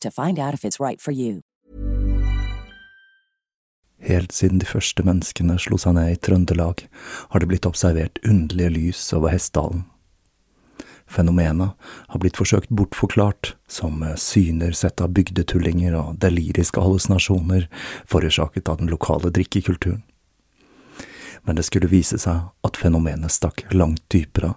to find out if it's right for you. Helt siden de første menneskene slo seg ned i Trøndelag, har det blitt observert underlige lys over Hessdalen. Fenomenet har blitt forsøkt bortforklart som syner sett av bygdetullinger og deliriske hallusinasjoner forårsaket av den lokale drikkekulturen. Men det skulle vise seg at fenomenet stakk langt dypere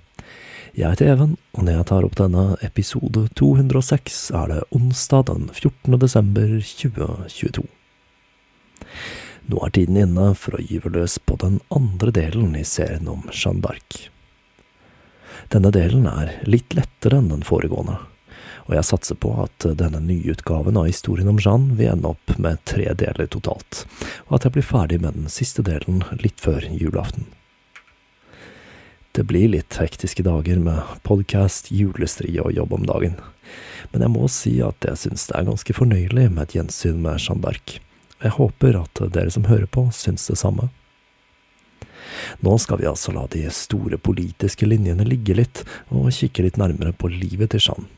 Jeg heter Even, og når jeg tar opp denne episode 206, er det onsdag den 14. desember 2022. Nå er tiden inne for å gyve løs på den andre delen i serien om Jeanne d'Arc. Denne delen er litt lettere enn den foregående, og jeg satser på at denne nyutgaven av historien om Jeanne vil ende opp med tre deler totalt, og at jeg blir ferdig med den siste delen litt før julaften. Det blir litt hektiske dager med podkast, julestri og jobb om dagen, men jeg må si at jeg synes det er ganske fornøyelig med et gjensyn med Jeanne d'Arc. Jeg håper at dere som hører på, syns det samme. Nå skal vi altså la de store politiske linjene ligge litt, og kikke litt nærmere på livet til Jeanne.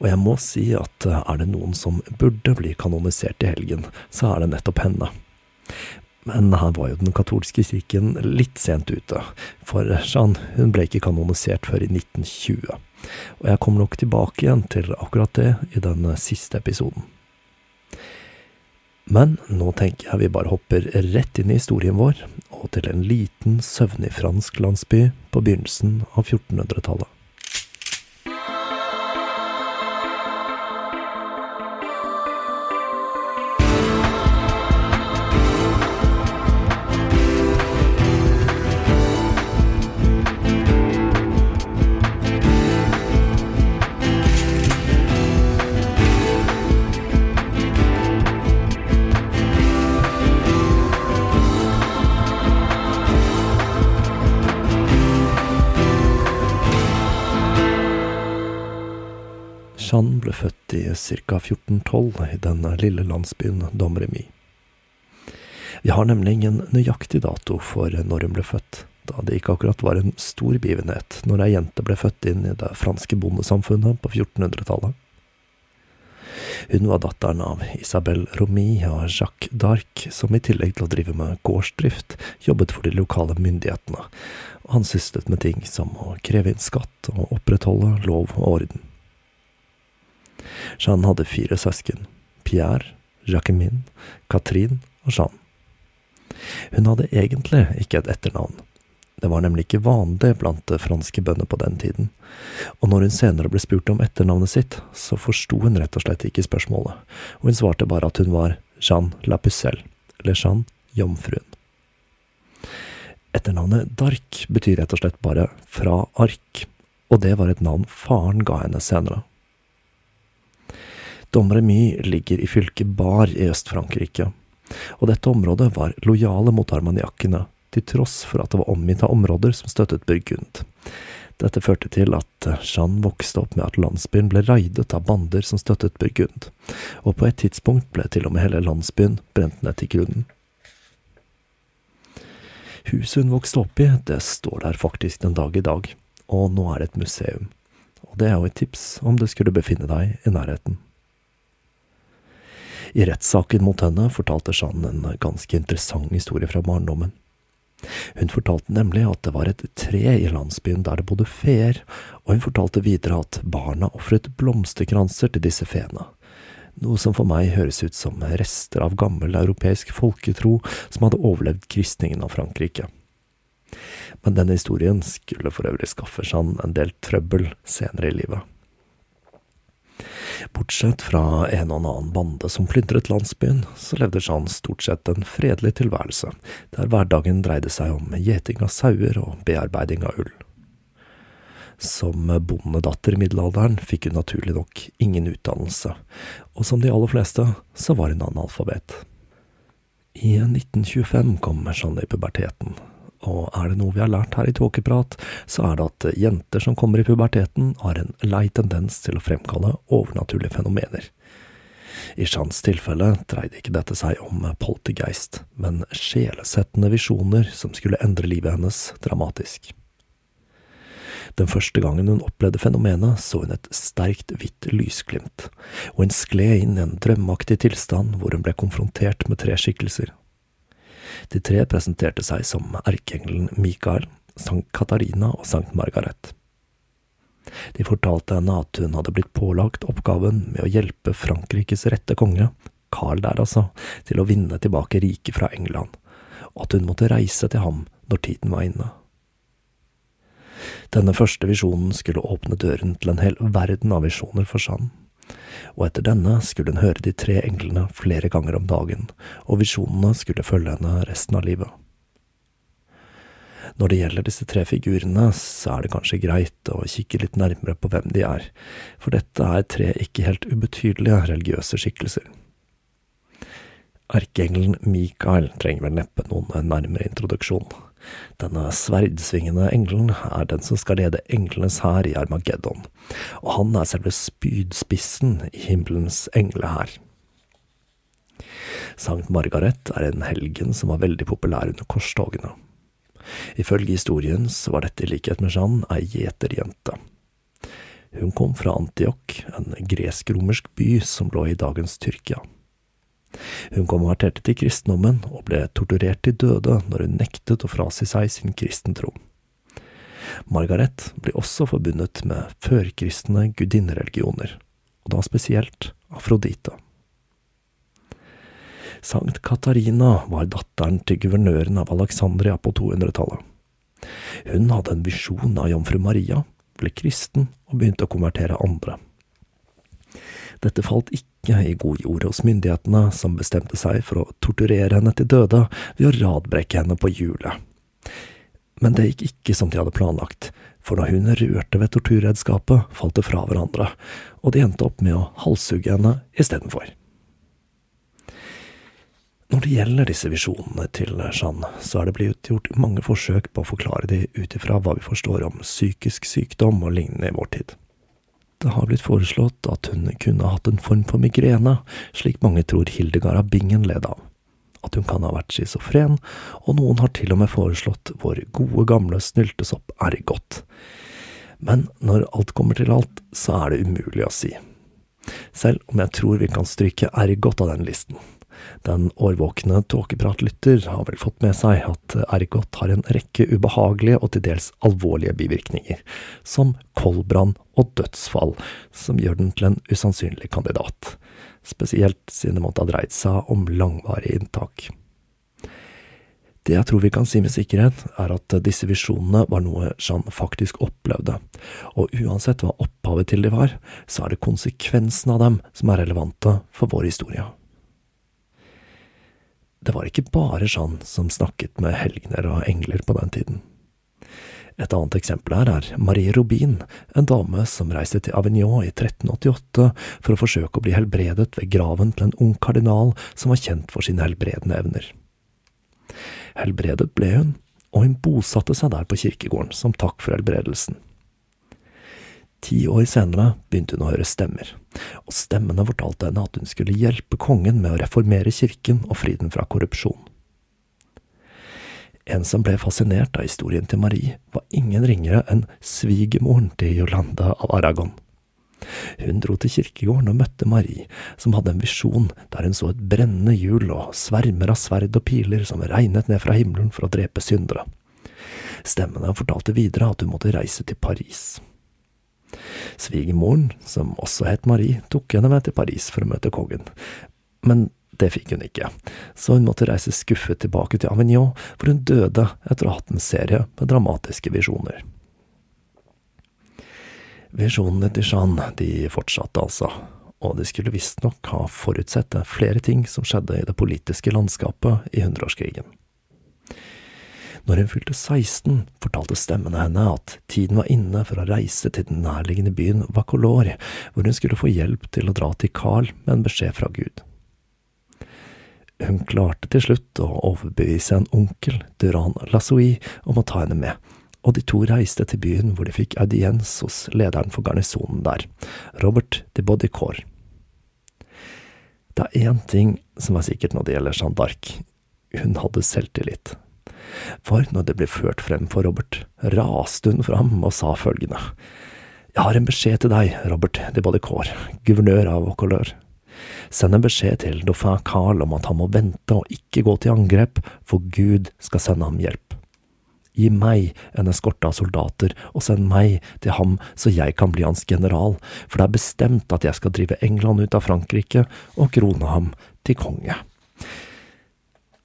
Og jeg må si at er det noen som burde bli kanonisert i helgen, så er det nettopp henne. Men her var jo den katolske kirken litt sent ute, for Jeanne hun ble ikke kanonisert før i 1920. Og jeg kommer nok tilbake igjen til akkurat det i den siste episoden. Men nå tenker jeg vi bare hopper rett inn i historien vår, og til en liten, søvnig fransk landsby på begynnelsen av 1400-tallet. I ca. 1412 i den lille landsbyen Domremy. Vi har nemlig ingen nøyaktig dato for når hun ble født, da det ikke akkurat var en stor begivenhet når ei jente ble født inn i det franske bondesamfunnet på 1400-tallet. Hun var datteren av Isabel Romy og Jacques d'Arc, som i tillegg til å drive med gårdsdrift, jobbet for de lokale myndighetene, og han syslet med ting som å kreve inn skatt og opprettholde lov og orden. Jeanne hadde fire søsken, Pierre, Jacquemin, Catherine og Jeanne. Hun hadde egentlig ikke et etternavn. Det var nemlig ikke vanlig blant franske bønder på den tiden, og når hun senere ble spurt om etternavnet sitt, så forsto hun rett og slett ikke spørsmålet, og hun svarte bare at hun var Jeanne la Pucelle, eller Jeanne Jomfruen. Etternavnet Dark betyr rett og slett bare fra ark, og det var et navn faren ga henne senere. Domremy ligger i fylket Bar i Øst-Frankrike, og dette området var lojale mot armaniakkene, til tross for at det var omgitt av områder som støttet Burgund. Dette førte til at Jeanne vokste opp med at landsbyen ble raidet av bander som støttet Burgund, og på et tidspunkt ble til og med hele landsbyen brent ned til grunnen. Huset hun vokste opp i, det står der faktisk den dag i dag, og nå er det et museum. Og det er jo et tips om du skulle befinne deg i nærheten. I rettssaken mot henne fortalte Jeanne en ganske interessant historie fra barndommen. Hun fortalte nemlig at det var et tre i landsbyen der det bodde feer, og hun fortalte videre at barna ofret blomsterkranser til disse feene, noe som for meg høres ut som rester av gammel europeisk folketro som hadde overlevd kristningen av Frankrike. Men denne historien skulle for øvrig skaffe seg en del trøbbel senere i livet. Bortsett fra en og annen bande som plyndret landsbyen, så levde Jean stort sett en fredelig tilværelse, der hverdagen dreide seg om gjeting av sauer og bearbeiding av ull. Som bondedatter i middelalderen fikk hun naturlig nok ingen utdannelse, og som de aller fleste, så var hun analfabet. I 1925 kom Jeanne i puberteten, og er det noe vi har lært her i Tåkeprat, så er det at jenter som kommer i puberteten, har en lei tendens til å fremkalle overnaturlige fenomener. I Shans tilfelle dreide ikke dette seg om poltergeist, men sjelesettende visjoner som skulle endre livet hennes dramatisk. Den første gangen hun opplevde fenomenet, så hun et sterkt hvitt lysglimt, og hun skled inn i en drømmeaktig tilstand hvor hun ble konfrontert med tre skikkelser. De tre presenterte seg som erkeengelen Mikael, Sankt Katarina og Sankt Margaret. De fortalte henne at hun hadde blitt pålagt oppgaven med å hjelpe Frankrikes rette konge, Carl der altså, til å vinne tilbake riket fra England, og at hun måtte reise til ham når tiden var inne. Denne første visjonen skulle åpne døren til en hel verden av visjoner for Jeanne og etter denne skulle hun høre de tre englene flere ganger om dagen, og visjonene skulle følge henne resten av livet. Når det gjelder disse tre figurene, så er det kanskje greit å kikke litt nærmere på hvem de er, for dette er tre ikke helt ubetydelige religiøse skikkelser. Erkeengelen Mikael trenger vel neppe noen nærmere introduksjon. Denne sverdsvingende engelen er den som skal lede englenes hær i Armageddon, og han er selve spydspissen i himmelens englehær. Sankt Margaret er en helgen som var veldig populær under korstogene. Ifølge historien så var dette i likhet med Jeanne ei gjeterjente. Hun kom fra Antioch, en gresk-romersk by som lå i dagens Tyrkia. Hun konverterte til kristendommen og ble torturert til døde når hun nektet å frasi seg sin kristentro. Margaret ble også forbundet med førkristne gudinnereligioner, og da spesielt Afrodite. Sankt Katarina var datteren til guvernøren av Alexandria på 200-tallet. Hun hadde en visjon av jomfru Maria, ble kristen og begynte å konvertere andre. Dette falt ikke i god jord hos myndighetene, som bestemte seg for å torturere henne til døde ved å radbrekke henne på hjulet. Men det gikk ikke som de hadde planlagt, for da hun rørte ved torturredskapet, falt det fra hverandre, og de endte opp med å halshugge henne istedenfor. Når det gjelder disse visjonene til Jeanne, så er det blitt gjort mange forsøk på å forklare de ut ifra hva vi forstår om psykisk sykdom og lignende i vår tid. Det har blitt foreslått at hun kunne hatt en form for migrene, slik mange tror Hildegard av Bingen led av. At hun kan ha vært schizofren, og noen har til og med foreslått vår gode gamle snyltesopp Ergot. Men når alt kommer til alt, så er det umulig å si. Selv om jeg tror vi kan stryke Ergot av den listen. Den årvåkne tåkepratlytter har vel fått med seg at Ergot har en rekke ubehagelige og til dels alvorlige bivirkninger, som koldbrann og dødsfall, som gjør den til en usannsynlig kandidat, spesielt siden det måtte ha dreid seg om langvarig inntak. Det jeg tror vi kan si med sikkerhet, er at disse visjonene var noe Jeanne faktisk opplevde, og uansett hva opphavet til de var, så er det konsekvensen av dem som er relevante for vår historie. Det var ikke bare Jeanne som snakket med helgener og engler på den tiden. Et annet eksempel her er Marie Robin, en dame som reiste til Avignon i 1388 for å forsøke å bli helbredet ved graven til en ung kardinal som var kjent for sine helbredende evner. Helbredet ble hun, og hun bosatte seg der på kirkegården som takk for helbredelsen. Ti år senere begynte hun å høre stemmer, og stemmene fortalte henne at hun skulle hjelpe kongen med å reformere kirken og fri den fra korrupsjon. En som ble fascinert av historien til Marie, var ingen ringere enn svigermoren til Jolanda av Aragon. Hun dro til kirkegården og møtte Marie, som hadde en visjon der hun så et brennende hjul og svermer av sverd og piler som regnet ned fra himmelen for å drepe syndere. Stemmene fortalte videre at hun måtte reise til Paris. Svigermoren, som også het Marie, tok henne med til Paris for å møte kongen, men det fikk hun ikke, så hun måtte reise skuffet tilbake til Avignon, hvor hun døde etter å ha hatt en serie med dramatiske visjoner. Visjonene til Jeanne de fortsatte altså, og de skulle visstnok ha forutsett flere ting som skjedde i det politiske landskapet i hundreårskrigen. Når hun fylte 16, fortalte stemmene henne at tiden var inne for å reise til den nærliggende byen Vacolor, hvor hun skulle få hjelp til å dra til Carl med en beskjed fra Gud. Hun klarte til slutt å overbevise en onkel, Duran Lasoui, om å ta henne med, og de to reiste til byen hvor de fikk audiens hos lederen for garnisonen der, Robert de Baudicourt. Det er én ting som er sikkert når det gjelder Jeanne d'Arc, hun hadde selvtillit. For når det ble ført frem for Robert, raste hun fram og sa følgende. Jeg har en beskjed til deg, Robert de Baudicourt, guvernør av Vaucouleur. Send en beskjed til dauphin Carl om at han må vente og ikke gå til angrep, for Gud skal sende ham hjelp. Gi meg en eskorte av soldater, og send meg til ham så jeg kan bli hans general, for det er bestemt at jeg skal drive England ut av Frankrike og krone ham til konge.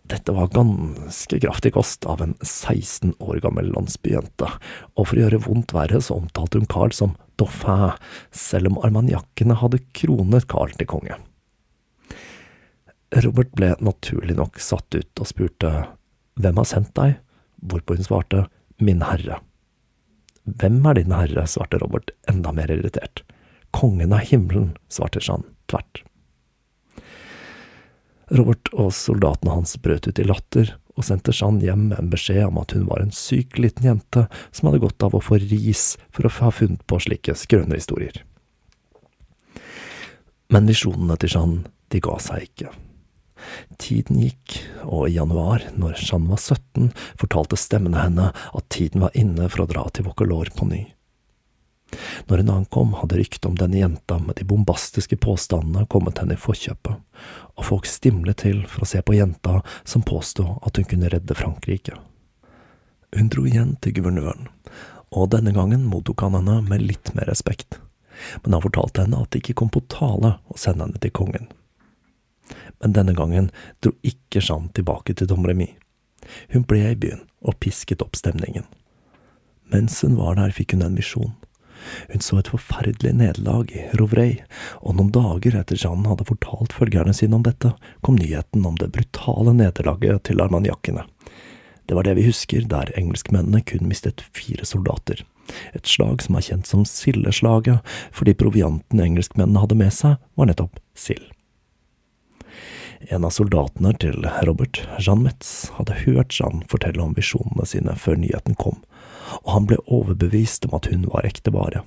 Dette var ganske kraftig kost av en 16 år gammel landsbyjente, og for å gjøre vondt verre så omtalte hun Carl som dauphin, selv om armagnakkene hadde kronet Carl til konge. Robert ble naturlig nok satt ut og spurte hvem har sendt deg, hvorpå hun svarte min herre. Hvem er din herre, svarte Robert enda mer irritert. Kongen av himmelen, svarte Jeanne tvert. Robert og soldatene hans brøt ut i latter og sendte Jeanne hjem med en beskjed om at hun var en syk liten jente som hadde godt av å få ris for å ha funnet på slike skrønne historier. Men visjonene til Jeanne, de ga seg ikke. Tiden gikk, og i januar, når Jeanne var 17, fortalte stemmene henne at tiden var inne for å dra til Vaucouleur på ny. Når hun ankom, hadde ryktet om denne jenta med de bombastiske påstandene kommet henne i forkjøpet, og folk stimlet til for å se på jenta som påstod at hun kunne redde Frankrike. Hun dro igjen til guvernøren, og denne gangen mottok han henne med litt mer respekt, men han fortalte henne at det ikke kom på tale å sende henne til kongen men denne gangen dro ikke Jeanne tilbake til Domremy. Hun ble i byen og pisket opp stemningen. Mens hun var der, fikk hun en visjon. Hun så et forferdelig nederlag i Rovrey, og noen dager etter Jeanne hadde fortalt følgerne sine om dette, kom nyheten om det brutale nederlaget til armaniakkene. Det var det vi husker, der engelskmennene kun mistet fire soldater. Et slag som er kjent som sildeslaget, fordi provianten engelskmennene hadde med seg, var nettopp sild. En av soldatene til Robert, Jean Metz, hadde hørt Jeanne fortelle om visjonene sine før nyheten kom, og han ble overbevist om at hun var ekte vare.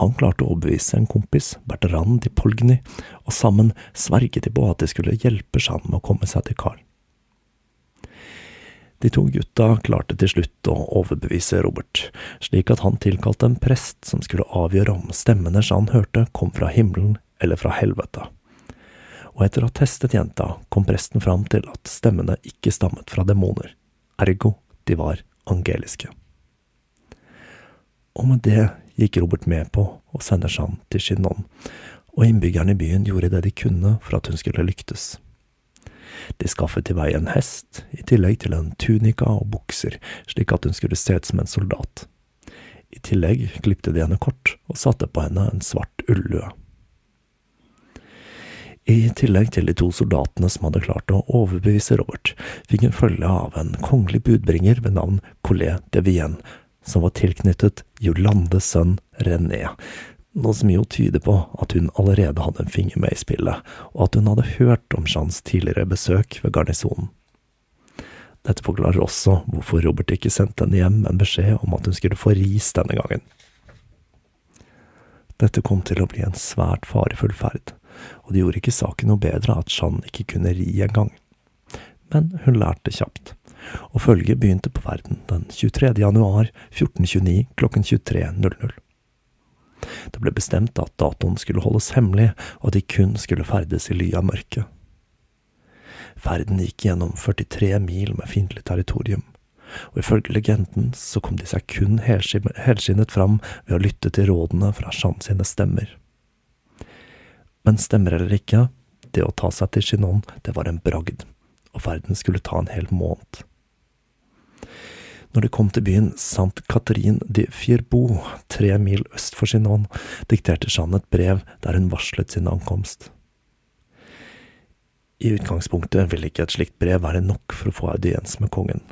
Han klarte å overbevise en kompis, Bertrand de Polgny, og sammen sverget de på at de skulle hjelpe Jeanne med å komme seg til Carl. De to gutta klarte til slutt å overbevise Robert, slik at han tilkalte en prest som skulle avgjøre om stemmene Jeanne hørte, kom fra himmelen eller fra helvete og etter å ha testet jenta kom presten fram til at stemmene ikke stammet fra demoner, ergo de var angeliske. Og med det gikk Robert med på å sende Jeanne til Chinon, og innbyggerne i byen gjorde det de kunne for at hun skulle lyktes. De skaffet til vei en hest, i tillegg til en tunika og bukser, slik at hun skulle se ut som en soldat. I tillegg klipte de henne kort og satte på henne en svart ullue. I tillegg til de to soldatene som hadde klart å overbevise Robert, fikk hun følge av en kongelig budbringer ved navn Collet de Vienne, som var tilknyttet Jolandes sønn René, noe som jo tyder på at hun allerede hadde en finger med i spillet, og at hun hadde hørt om Jeans tidligere besøk ved garnisonen. Dette forklarer også hvorfor Robert ikke sendte henne hjem en beskjed om at hun skulle få ris denne gangen. Dette kom til å bli en svært farefull ferd, og det gjorde ikke saken noe bedre at Jeanne ikke kunne ri engang. Men hun lærte kjapt, og følget begynte på verden den 23. januar 1429 klokken 23.00. Det ble bestemt at datoen skulle holdes hemmelig, og at de kun skulle ferdes i ly av mørket. Ferden gikk gjennom 43 mil med fiendtlig territorium, og ifølge legenden så kom de seg kun helskinnet fram ved å lytte til rådene fra Jean sine stemmer. Men stemmer eller ikke, det å ta seg til Chinon, det var en bragd, og ferden skulle ta en hel måned. Når de kom til byen St. Catherine de Fierbourg, tre mil øst for Chinon, dikterte Jeanne et brev der hun varslet sin ankomst. I utgangspunktet ville ikke et slikt brev være nok for å få audiens med kongen,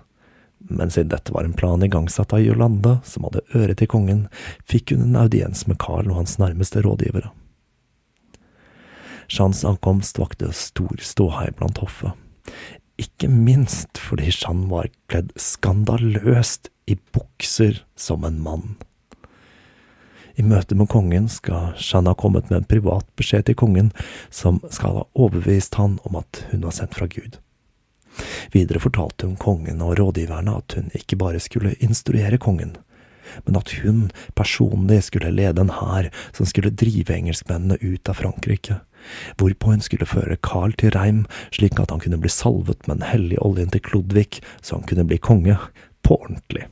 men siden dette var en plan igangsatt av Jolande, som hadde øre til kongen, fikk hun en audiens med Carl og hans nærmeste rådgivere. Jeans ankomst vakte stor ståhei blant hoffet, ikke minst fordi Jeanne var kledd skandaløst i bukser som en mann. I møte med kongen skal Jeanne ha kommet med en privat beskjed til kongen, som skal ha overbevist han om at hun var sendt fra Gud. Videre fortalte hun kongen og rådgiverne at hun ikke bare skulle instruere kongen, men at hun personlig skulle lede en hær som skulle drive engelskmennene ut av Frankrike, hvorpå hun skulle føre Carl til Reim slik at han kunne bli salvet med den hellige oljen til Klodvig, så han kunne bli konge, på ordentlig.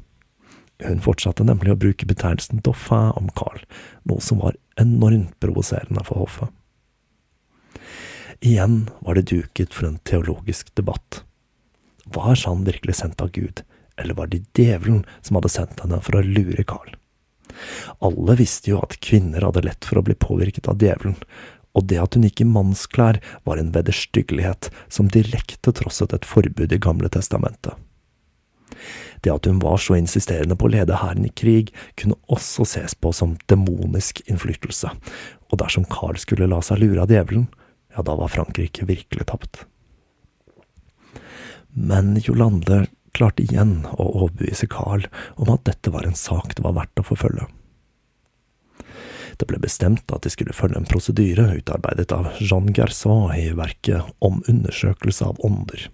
Hun fortsatte nemlig å bruke betegnelsen dauphin om Carl, noe som var enormt provoserende for hoffet. Igjen var det duket for en teologisk debatt. Var Jeanne virkelig sendt av Gud, eller var det djevelen som hadde sendt henne for å lure Carl? Alle visste jo at kvinner hadde lett for å bli påvirket av djevelen, og det at hun gikk i mannsklær var en vederstyggelighet som direkte trosset et forbud i Gamle testamentet. Det at hun var så insisterende på å lede hæren i krig, kunne også ses på som demonisk innflytelse, og dersom Carl skulle la seg lure av djevelen, ja, da var Frankrike virkelig tapt. Men Jolande klarte igjen å overbevise Carl om at dette var en sak det var verdt å forfølge. Det ble bestemt at de skulle følge en prosedyre utarbeidet av Jean Gersois i verket Om undersøkelse av ånder,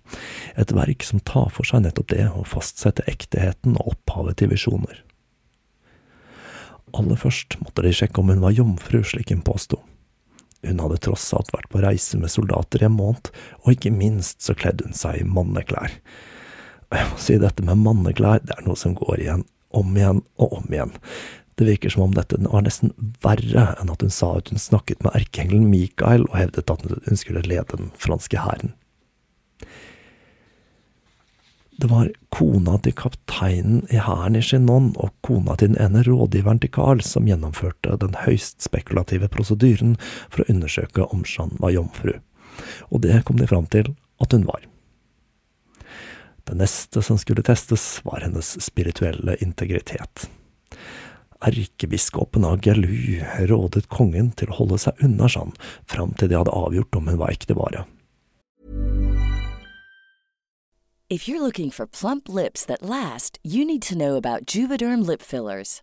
et verk som tar for seg nettopp det å fastsette ekteheten og opphavet til visjoner. Aller først måtte de sjekke om hun var jomfru, slik hun påsto. Hun hadde tross alt vært på reise med soldater i en måned, og ikke minst så kledde hun seg i manneklær. Jeg må si dette med manneklær, det er noe som går igjen om igjen og om igjen. Det virker som om dette var nesten verre enn at hun sa at hun snakket med erkeengelen Mikael og hevdet at hun skulle lede den franske hæren. Det var kona til kapteinen i hæren i Chinon og kona til den ene rådgiveren til Carl som gjennomførte den høyst spekulative prosedyren for å undersøke om Jeanne var jomfru, og det kom de fram til at hun var. Det neste som skulle testes, var hennes spirituelle integritet. Erkebiskopen av Gelu rådet kongen til å holde seg unna Jeanne fram til de hadde avgjort om hun var ekte vare. If you're looking for plump lips that last, you need to know about Juvederm lip fillers.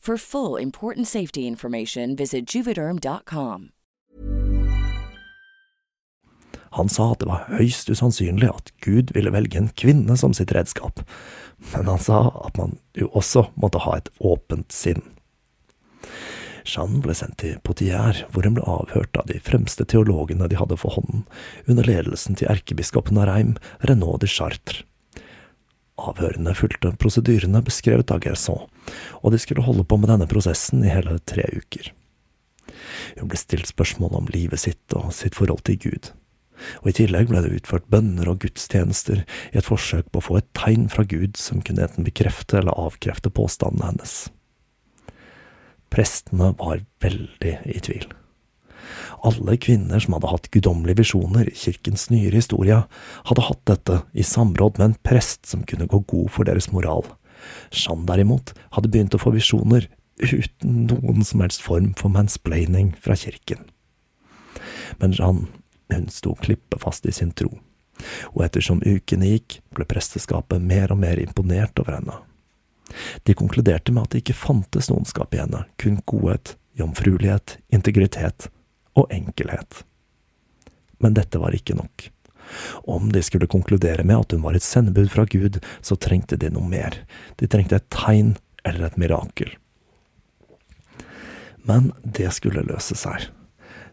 For full important safety information, visit juvederm.com. Han sa at det var høyst usannsynlig at Gud ville velge en kvinne som sitt redskap, men han sa at man jo også måtte ha et åpent sinn. Jeanne ble sendt til Potier, hvor hun ble avhørt av de fremste teologene de hadde for hånden, under ledelsen til erkebiskopen av Reim, Renaud de Chartres. Avhørene fulgte prosedyrene beskrevet av Gerson, og de skulle holde på med denne prosessen i hele tre uker. Hun ble stilt spørsmål om livet sitt og sitt forhold til Gud, og i tillegg ble det utført bønner og gudstjenester i et forsøk på å få et tegn fra Gud som kunne enten bekrefte eller avkrefte påstandene hennes. Prestene var veldig i tvil. Alle kvinner som hadde hatt guddommelige visjoner i kirkens nyere historie, hadde hatt dette i samråd med en prest som kunne gå god for deres moral. Jeanne derimot hadde begynt å få visjoner uten noen som helst form for mansplaining fra kirken. Men Jeanne, hun sto klippefast i sin tro, og ettersom ukene gikk, ble presteskapet mer og mer imponert over henne. De konkluderte med at det ikke fantes noenskap i henne, kun godhet, jomfruelighet, integritet og enkelhet. Men dette var ikke nok. Om de skulle konkludere med at hun var et sendebud fra Gud, så trengte de noe mer. De trengte et tegn eller et mirakel. Men det skulle løse seg.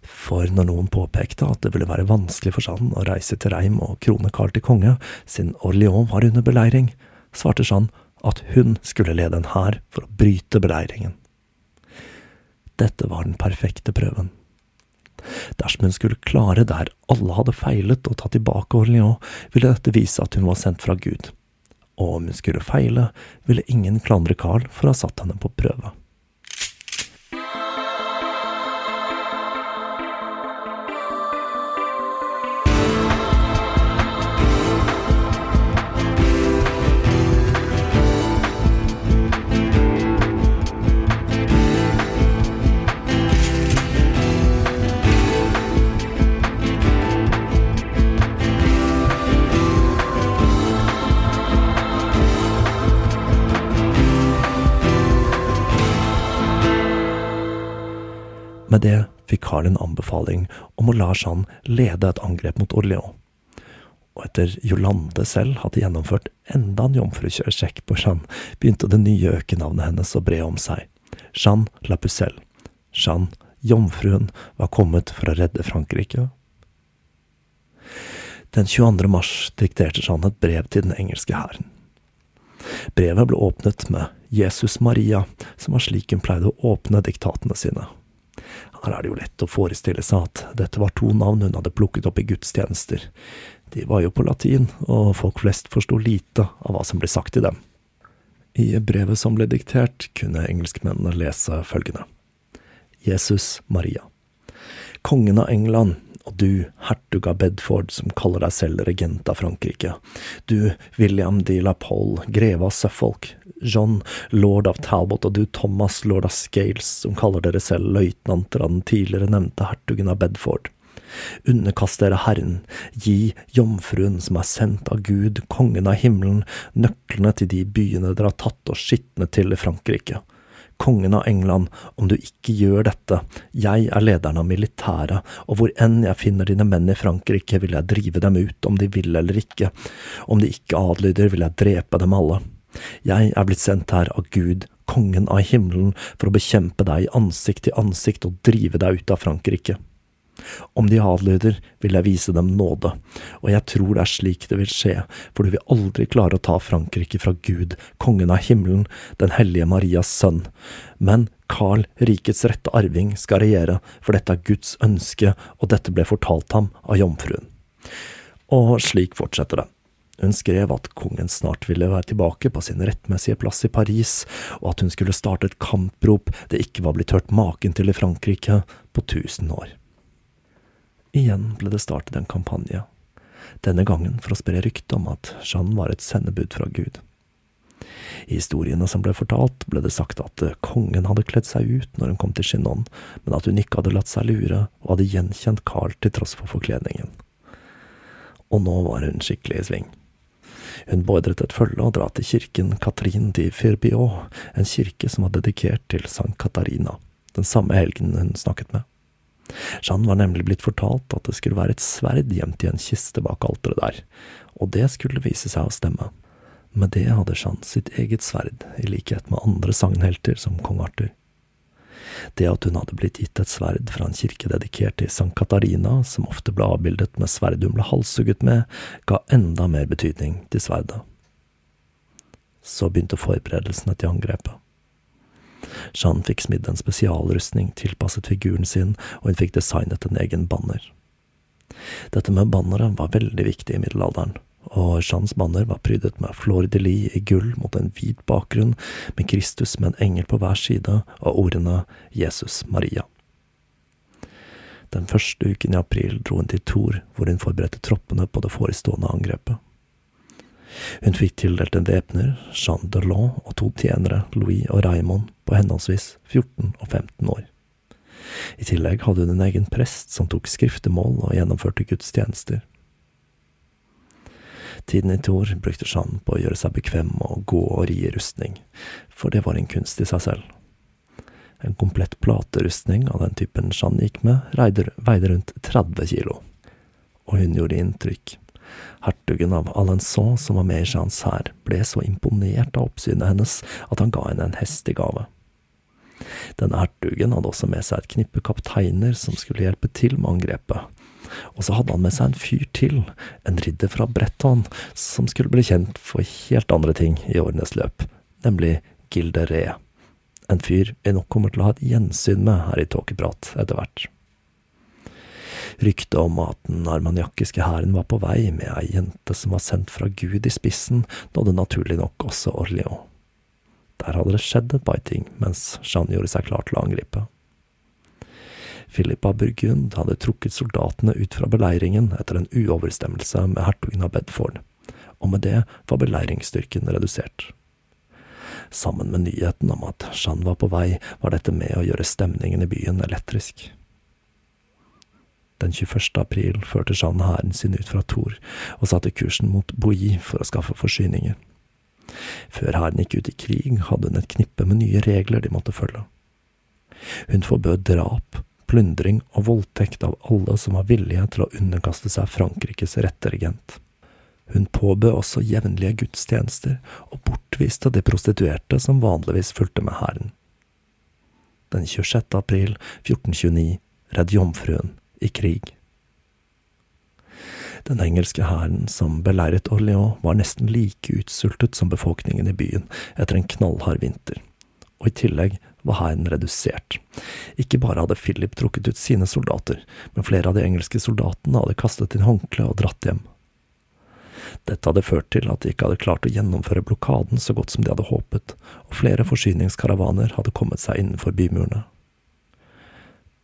For når noen påpekte at det ville være vanskelig for Jeanne å reise til Reim og krone Carl til konge, siden Orléans var under beleiring, svarte Jeanne at hun skulle lede en hær for å bryte beleiringen. Dette var den perfekte prøven. Dersom hun skulle klare der alle hadde feilet og tatt tilbake Orléans, ville dette vise at hun var sendt fra Gud. Og om hun skulle feile, ville ingen klandre Carl for å ha satt henne på prøve. Med det fikk Karl en anbefaling om å la Jeanne lede et angrep mot Orléans. Og etter Jolande selv hadde gjennomført enda en jomfrukjørsjekk på Jeanne, begynte det nye økenavnet hennes å bre om seg. Jeanne la Pucelle. Jeanne, jomfruen, var kommet for å redde Frankrike. Den 22. mars dikterte Jeanne et brev til den engelske hæren. Brevet ble åpnet med Jesus Maria, som var slik hun pleide å åpne diktatene sine. Her er det jo lett å forestille seg at dette var to navn hun hadde plukket opp i gudstjenester. De var jo på latin, og folk flest forsto lite av hva som ble sagt i dem. I brevet som ble diktert, kunne engelskmennene lese følgende. Jesus Maria. Kongen av England, og du, hertug av Bedford, som kaller deg selv regent av Frankrike. Du, William de la Pole, greve av Suffolk. John, lord av Talbot, og du, Thomas, lord av Scales, som kaller dere selv løytnanter av den tidligere nevnte hertugen av Bedford. Underkast dere Herren, gi jomfruen som er sendt av Gud, kongen av himmelen, nøklene til de byene dere har tatt og skitnet til i Frankrike kongen av England, om du ikke gjør dette, jeg er lederen av militæret, og hvor enn jeg finner dine menn i Frankrike, vil jeg drive dem ut om de vil eller ikke, om de ikke adlyder, vil jeg drepe dem alle. Jeg er blitt sendt her av Gud, kongen av himmelen, for å bekjempe deg ansikt til ansikt og drive deg ut av Frankrike. Om de adlyder, vil jeg vise dem nåde, og jeg tror det er slik det vil skje, for du vil aldri klare å ta Frankrike fra Gud, kongen av himmelen, den hellige Marias sønn. Men Carl, rikets rette arving, skal regjere, for dette er Guds ønske, og dette ble fortalt ham av jomfruen. Og slik fortsetter det. Hun skrev at kongen snart ville være tilbake på sin rettmessige plass i Paris, og at hun skulle starte et kamprop det ikke var blitt hørt maken til i Frankrike på tusen år. Igjen ble det startet en kampanje, denne gangen for å spre ryktet om at Jeanne var et sendebud fra Gud. I historiene som ble fortalt, ble det sagt at kongen hadde kledd seg ut når hun kom til Chinon, men at hun ikke hadde latt seg lure og hadde gjenkjent Carl til tross for forkledningen. Og nå var hun skikkelig i sving. Hun beordret et følge å dra til kirken Catherine di Firbiot, en kirke som var dedikert til Sankt Katarina, den samme helgen hun snakket med. Jeanne var nemlig blitt fortalt at det skulle være et sverd gjemt i en kiste bak alteret der, og det skulle vise seg å stemme. Med det hadde Jeanne sitt eget sverd, i likhet med andre sagnhelter som kong Arthur. Det at hun hadde blitt gitt et sverd fra en kirke dedikert til Sankt Katarina, som ofte ble avbildet med sverd hun ble halshugget med, ga enda mer betydning til sverdet. Så begynte forberedelsene til angrepet. Jeanne fikk smidd en spesialrustning tilpasset figuren sin, og hun fikk designet en egen banner. Dette med bannere var veldig viktig i middelalderen, og Jeans banner var prydet med flor i gull mot en hvit bakgrunn, med Kristus med en engel på hver side, og ordene Jesus Maria. Den første uken i april dro hun til Tor, hvor hun forberedte troppene på det forestående angrepet. Hun fikk tildelt en væpner, Jean Delon, og to tjenere, Louis og Raymond, på henholdsvis 14 og 15 år. I tillegg hadde hun en egen prest som tok skriftemål og gjennomførte gudstjenester. Tiden i Tor brukte Jeanne på å gjøre seg bekvem og gå og ri i rustning, for det var en kunst i seg selv. En komplett platerustning av den typen Jeanne gikk med, veide rundt 30 kilo, og hun gjorde inntrykk. Hertugen av Alençon, som var med i Jeannes hær, ble så imponert av oppsynet hennes at han ga henne en hest i gave. Denne hertugen hadde også med seg et knippe kapteiner som skulle hjelpe til med angrepet, og så hadde han med seg en fyr til, en ridder fra Bretton, som skulle bli kjent for helt andre ting i årenes løp, nemlig Gilderé. En fyr vi nok kommer til å ha et gjensyn med her i Tåkeprat etter hvert. Ryktet om at den armaniakiske hæren var på vei med ei jente som var sendt fra Gud i spissen, nådde naturlig nok også Orléans. Der hadde det skjedd et par ting mens Jeanne gjorde seg klar til å angripe. Philip av Burgund hadde trukket soldatene ut fra beleiringen etter en uoverstemmelse med hertugen av Bedford, og med det var beleiringsstyrken redusert. Sammen med nyheten om at Jeanne var på vei, var dette med å gjøre stemningen i byen elektrisk. Den 21. april førte Jeanne hæren sin ut fra Tor og satte kursen mot Bouilly for å skaffe forsyninger. Før hæren gikk ut i krig, hadde hun et knippe med nye regler de måtte følge. Hun forbød drap, plyndring og voldtekt av alle som var villige til å underkaste seg Frankrikes retteregent. Hun påbød også jevnlige gudstjenester, og bortviste de prostituerte som vanligvis fulgte med hæren. Den 26. april 1429 redd jomfruen i krig. Den engelske hæren som beleiret Orléans, var nesten like utsultet som befolkningen i byen etter en knallhard vinter, og i tillegg var hæren redusert. Ikke bare hadde Philip trukket ut sine soldater, men flere av de engelske soldatene hadde kastet inn håndkle og dratt hjem. Dette hadde ført til at de ikke hadde klart å gjennomføre blokaden så godt som de hadde håpet, og flere forsyningskaravaner hadde kommet seg innenfor bymurene.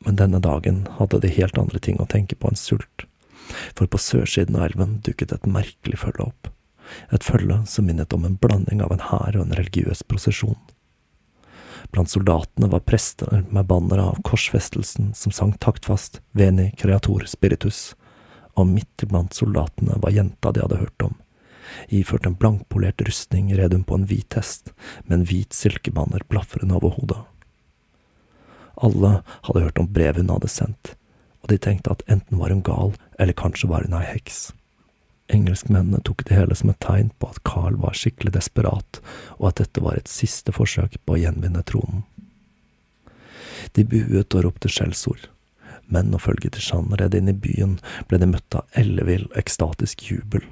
Men denne dagen hadde de helt andre ting å tenke på enn sult, for på sørsiden av elven dukket et merkelig følge opp, et følge som minnet om en blanding av en hær og en religiøs prosesjon. Blant soldatene var prester med bannere av korsfestelsen som sang taktfast Veni creator spiritus, og midt iblant soldatene var jenta de hadde hørt om. Iført en blankpolert rustning red hun på en hvit hest, med en hvit silkebanner blafrende over hodet. Alle hadde hørt om brevet hun hadde sendt, og de tenkte at enten var hun gal, eller kanskje var hun ei heks. Engelskmennene tok det hele som et tegn på at Carl var skikkelig desperat, og at dette var et siste forsøk på å gjenvinne tronen. De buet og ropte skjellsord. Men og følget til Jeanne red inn i byen, ble de møtt av ellevill, ekstatisk jubel,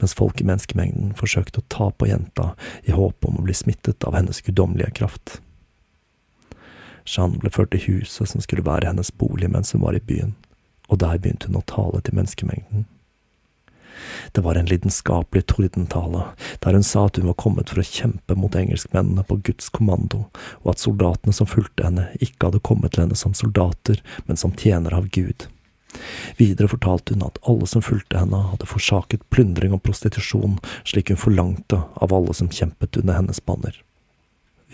mens folk i menneskemengden forsøkte å ta på jenta i håp om å bli smittet av hennes guddommelige kraft. Jeanne ble ført til huset som skulle være hennes bolig mens hun var i byen, og der begynte hun å tale til menneskemengden. Det var en lidenskapelig tordentale, der hun sa at hun var kommet for å kjempe mot engelskmennene på Guds kommando, og at soldatene som fulgte henne, ikke hadde kommet til henne som soldater, men som tjenere av Gud. Videre fortalte hun at alle som fulgte henne, hadde forsaket plyndring og prostitusjon, slik hun forlangte av alle som kjempet under hennes banner.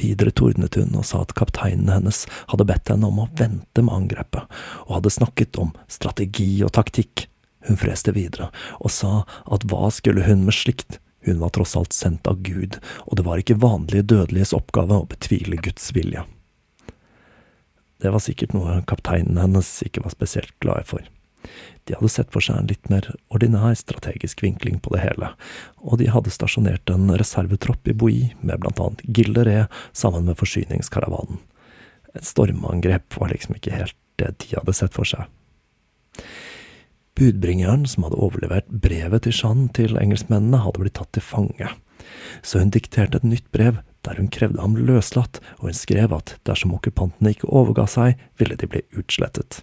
Videre tordnet hun og sa at kapteinen hennes hadde bedt henne om å vente med angrepet, og hadde snakket om strategi og taktikk, hun freste videre og sa at hva skulle hun med slikt, hun var tross alt sendt av Gud, og det var ikke vanlige dødeliges oppgave å betvile Guds vilje. Det var sikkert noe kapteinen hennes ikke var spesielt glad for. De hadde sett for seg en litt mer ordinær strategisk vinkling på det hele, og de hadde stasjonert en reservetropp i Boi med blant annet Gilderé sammen med forsyningskaravanen. Et stormangrep var liksom ikke helt det de hadde sett for seg. Budbringeren som hadde overlevert brevet til Jeanne til engelskmennene, hadde blitt tatt til fange. Så hun dikterte et nytt brev der hun krevde ham løslatt, og hun skrev at dersom okkupantene ikke overga seg, ville de bli utslettet.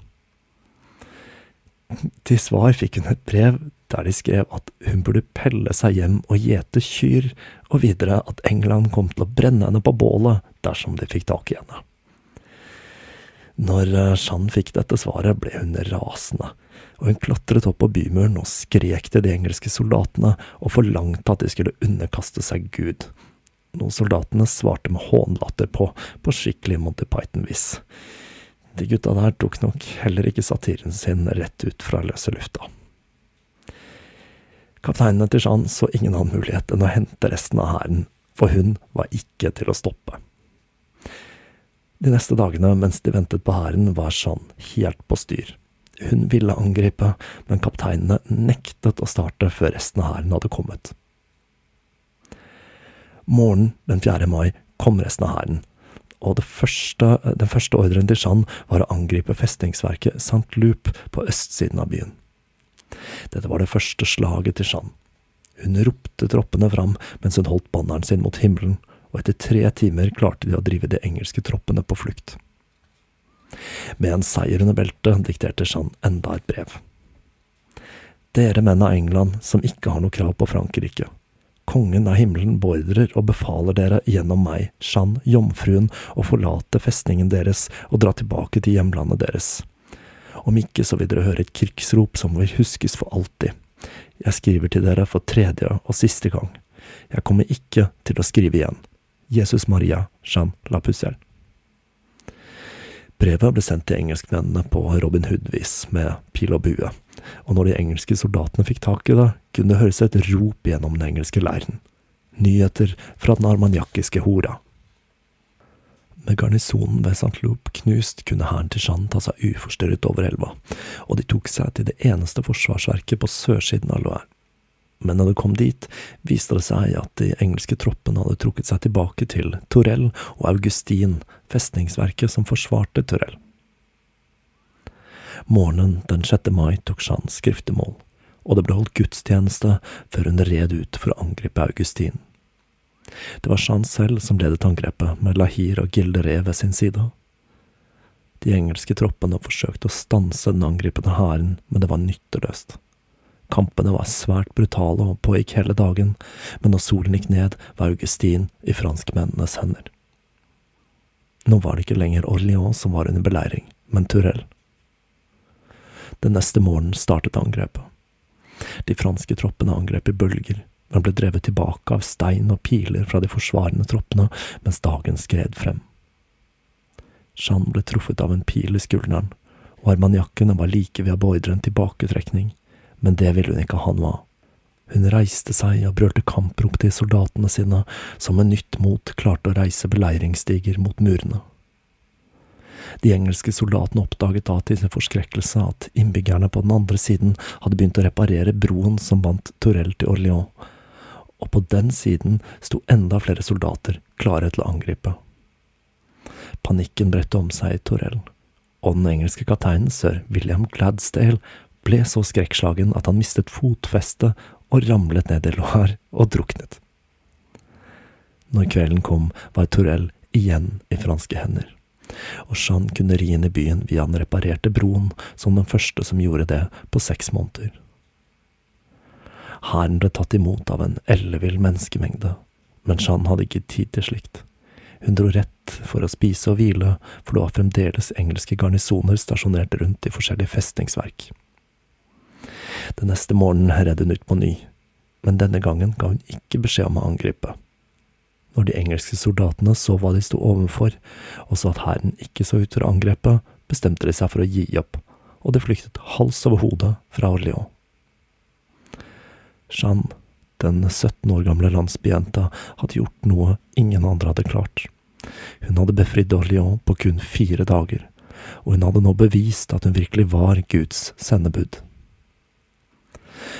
Til svar fikk hun et brev der de skrev at hun burde pelle seg hjem og gjete kyr, og videre at England kom til å brenne henne på bålet dersom de fikk tak i henne. Når Jeanne fikk dette svaret, ble hun rasende og hun klatret opp på bymuren og skrek til de engelske soldatene og forlangte at de skulle underkaste seg Gud, noe soldatene svarte med hånlatter på, på skikkelig Monty Python-vis. De gutta der tok nok heller ikke satiren sin rett ut fra løse lufta. Kapteinene til Jeanne så ingen annen mulighet enn å hente resten av hæren, for hun var ikke til å stoppe. De neste dagene mens de ventet på hæren, var Jeanne helt på styr. Hun ville angripe, men kapteinene nektet å starte før resten av hæren hadde kommet. Morgenen den 4. mai kom resten av hæren, og første, den første ordren til Jeanne var å angripe festningsverket St. Loup på østsiden av byen. Dette var det første slaget til Jeanne. Hun ropte troppene fram mens hun holdt banneren sin mot himmelen, og etter tre timer klarte de å drive de engelske troppene på flukt. Med en seier under beltet dikterte Jeanne enda et brev. Dere menn av England som ikke har noe krav på Frankrike. Kongen av himmelen beordrer og befaler dere gjennom meg, Shan, jomfruen, å forlate festningen deres og dra tilbake til hjemlandet deres. Om ikke så vil dere høre et krigsrop som vil huskes for alltid. Jeg skriver til dere for tredje og siste gang. Jeg kommer ikke til å skrive igjen. Jesus Maria Jean La Pucelle. Brevet ble sendt til engelskmennene på Robin Hood-vis, med pil og bue, og når de engelske soldatene fikk tak i det, kunne det høres et rop gjennom den engelske leiren. Nyheter fra den armaniakiske hora. Med garnisonen ved St. Loup knust kunne hæren til Jeanne ta seg uforstyrret over elva, og de tok seg til det eneste forsvarsverket på sørsiden av Loire men når det kom dit, viste det seg at de engelske troppene hadde trukket seg tilbake til Torell og Augustin, festningsverket som forsvarte Torell. Morgenen den 6. mai tok Jeanne skriftemål, og det ble holdt gudstjeneste før hun red ut for å angripe Augustin. Det var Jeanne selv som ledet angrepet, med Lahir og Gilderé ved sin side. De engelske troppene forsøkte å stanse den angripende hæren, men det var nytteløst. Kampene var svært brutale og pågikk hele dagen, men når solen gikk ned, var Augustin i franskmennenes hender. Nå var det ikke lenger Orléans som var under beleiring, men Turell. Den neste morgenen startet angrepet. De franske troppene angrep i bølger, men ble drevet tilbake av stein og piler fra de forsvarende troppene mens dagen skred frem. Jeanne ble truffet av en pil i skulderen, og armaniakkene var like ved å beordre en tilbaketrekning, men det ville hun ikke ha noe av. Hun reiste seg og brølte kamprop til soldatene sine, som med nytt mot klarte å reise beleiringsstiger mot murene. De engelske soldatene oppdaget da til sin forskrekkelse at innbyggerne på den andre siden hadde begynt å reparere broen som bandt Torell til Orléans, og på den siden sto enda flere soldater klare til å angripe. Panikken bredte om seg i Torell, og den engelske kapteinen sir William Gladsdale ble så skrekkslagen at han mistet fotfestet og ramlet ned i Loire og druknet. Når kvelden kom, var Torell igjen i franske hender, og Jeanne kunne ri inn i byen via den reparerte broen, som den første som gjorde det på seks måneder. Hæren ble tatt imot av en ellevill menneskemengde, men Jeanne hadde ikke tid til slikt. Hun dro rett for å spise og hvile, for det var fremdeles engelske garnisoner stasjonert rundt i forskjellige festningsverk. Den neste morgenen redde hun ut på ny, men denne gangen ga hun ikke beskjed om å angripe. Når de engelske soldatene så hva de sto overfor, og så at hæren ikke så ut til å angripe, bestemte de seg for å gi opp, og de flyktet hals over hodet fra Orléans. Jeanne, den 17 år gamle landsbyjenta, hadde gjort noe ingen andre hadde klart. Hun hadde befridd Orléans på kun fire dager, og hun hadde nå bevist at hun virkelig var Guds sendebud.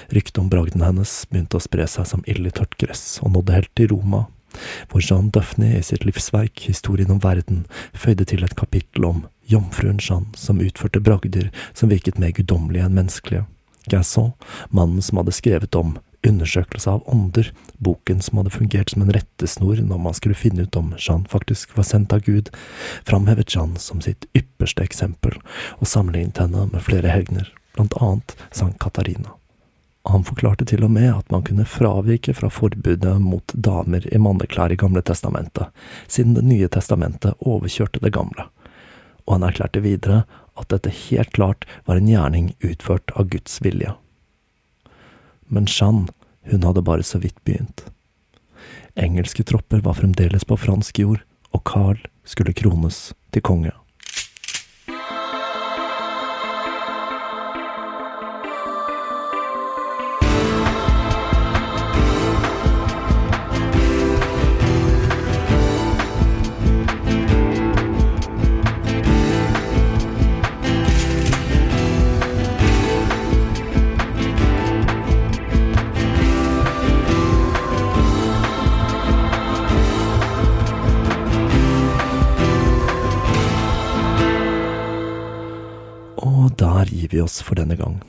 Ryktet om bragden hennes begynte å spre seg som ild i tørt gress, og nådde helt til Roma, hvor Jean Duffney i sitt livsverk Historien om verden føyde til et kapittel om jomfruen Jeanne som utførte bragder som virket mer guddommelige enn menneskelige. Gasson, mannen som hadde skrevet om Undersøkelse av ånder, boken som hadde fungert som en rettesnor når man skulle finne ut om Jeanne faktisk var sendt av Gud, framhevet Jeanne som sitt ypperste eksempel, og sammenlignet henne med flere helgener, blant annet Sankt Katarina. Han forklarte til og med at man kunne fravike fra forbudet mot damer i manneklær i Gamle testamentet, siden Det nye testamentet overkjørte det gamle, og han erklærte videre at dette helt klart var en gjerning utført av Guds vilje. Men Jeanne, hun hadde bare så vidt begynt. Engelske tropper var fremdeles på fransk jord, og Carl skulle krones til konge. Gir vi oss for denne gang.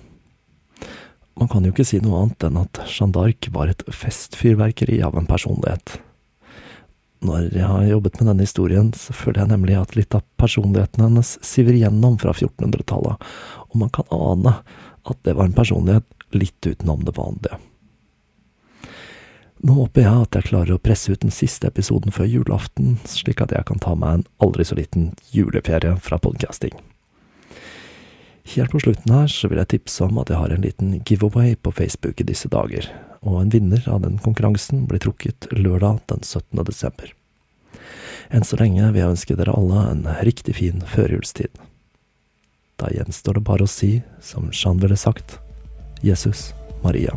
Man kan jo ikke si noe annet enn at Jeanne d'Arc var et festfyrverkeri av en personlighet. Når jeg har jobbet med denne historien, så føler jeg nemlig at litt av personligheten hennes siver igjennom fra 1400-tallet, og man kan ane at det var en personlighet litt utenom det vanlige. Nå håper jeg at jeg klarer å presse ut den siste episoden før julaften, slik at jeg kan ta meg en aldri så liten juleferie fra podcasting. Helt på slutten her så vil jeg tipse om at jeg har en liten giveaway på Facebook i disse dager, og en vinner av den konkurransen blir trukket lørdag den 17. desember. Enn så lenge vil jeg ønske dere alle en riktig fin førjulstid. Da gjenstår det bare å si, som Jean ville sagt, Jesus Maria.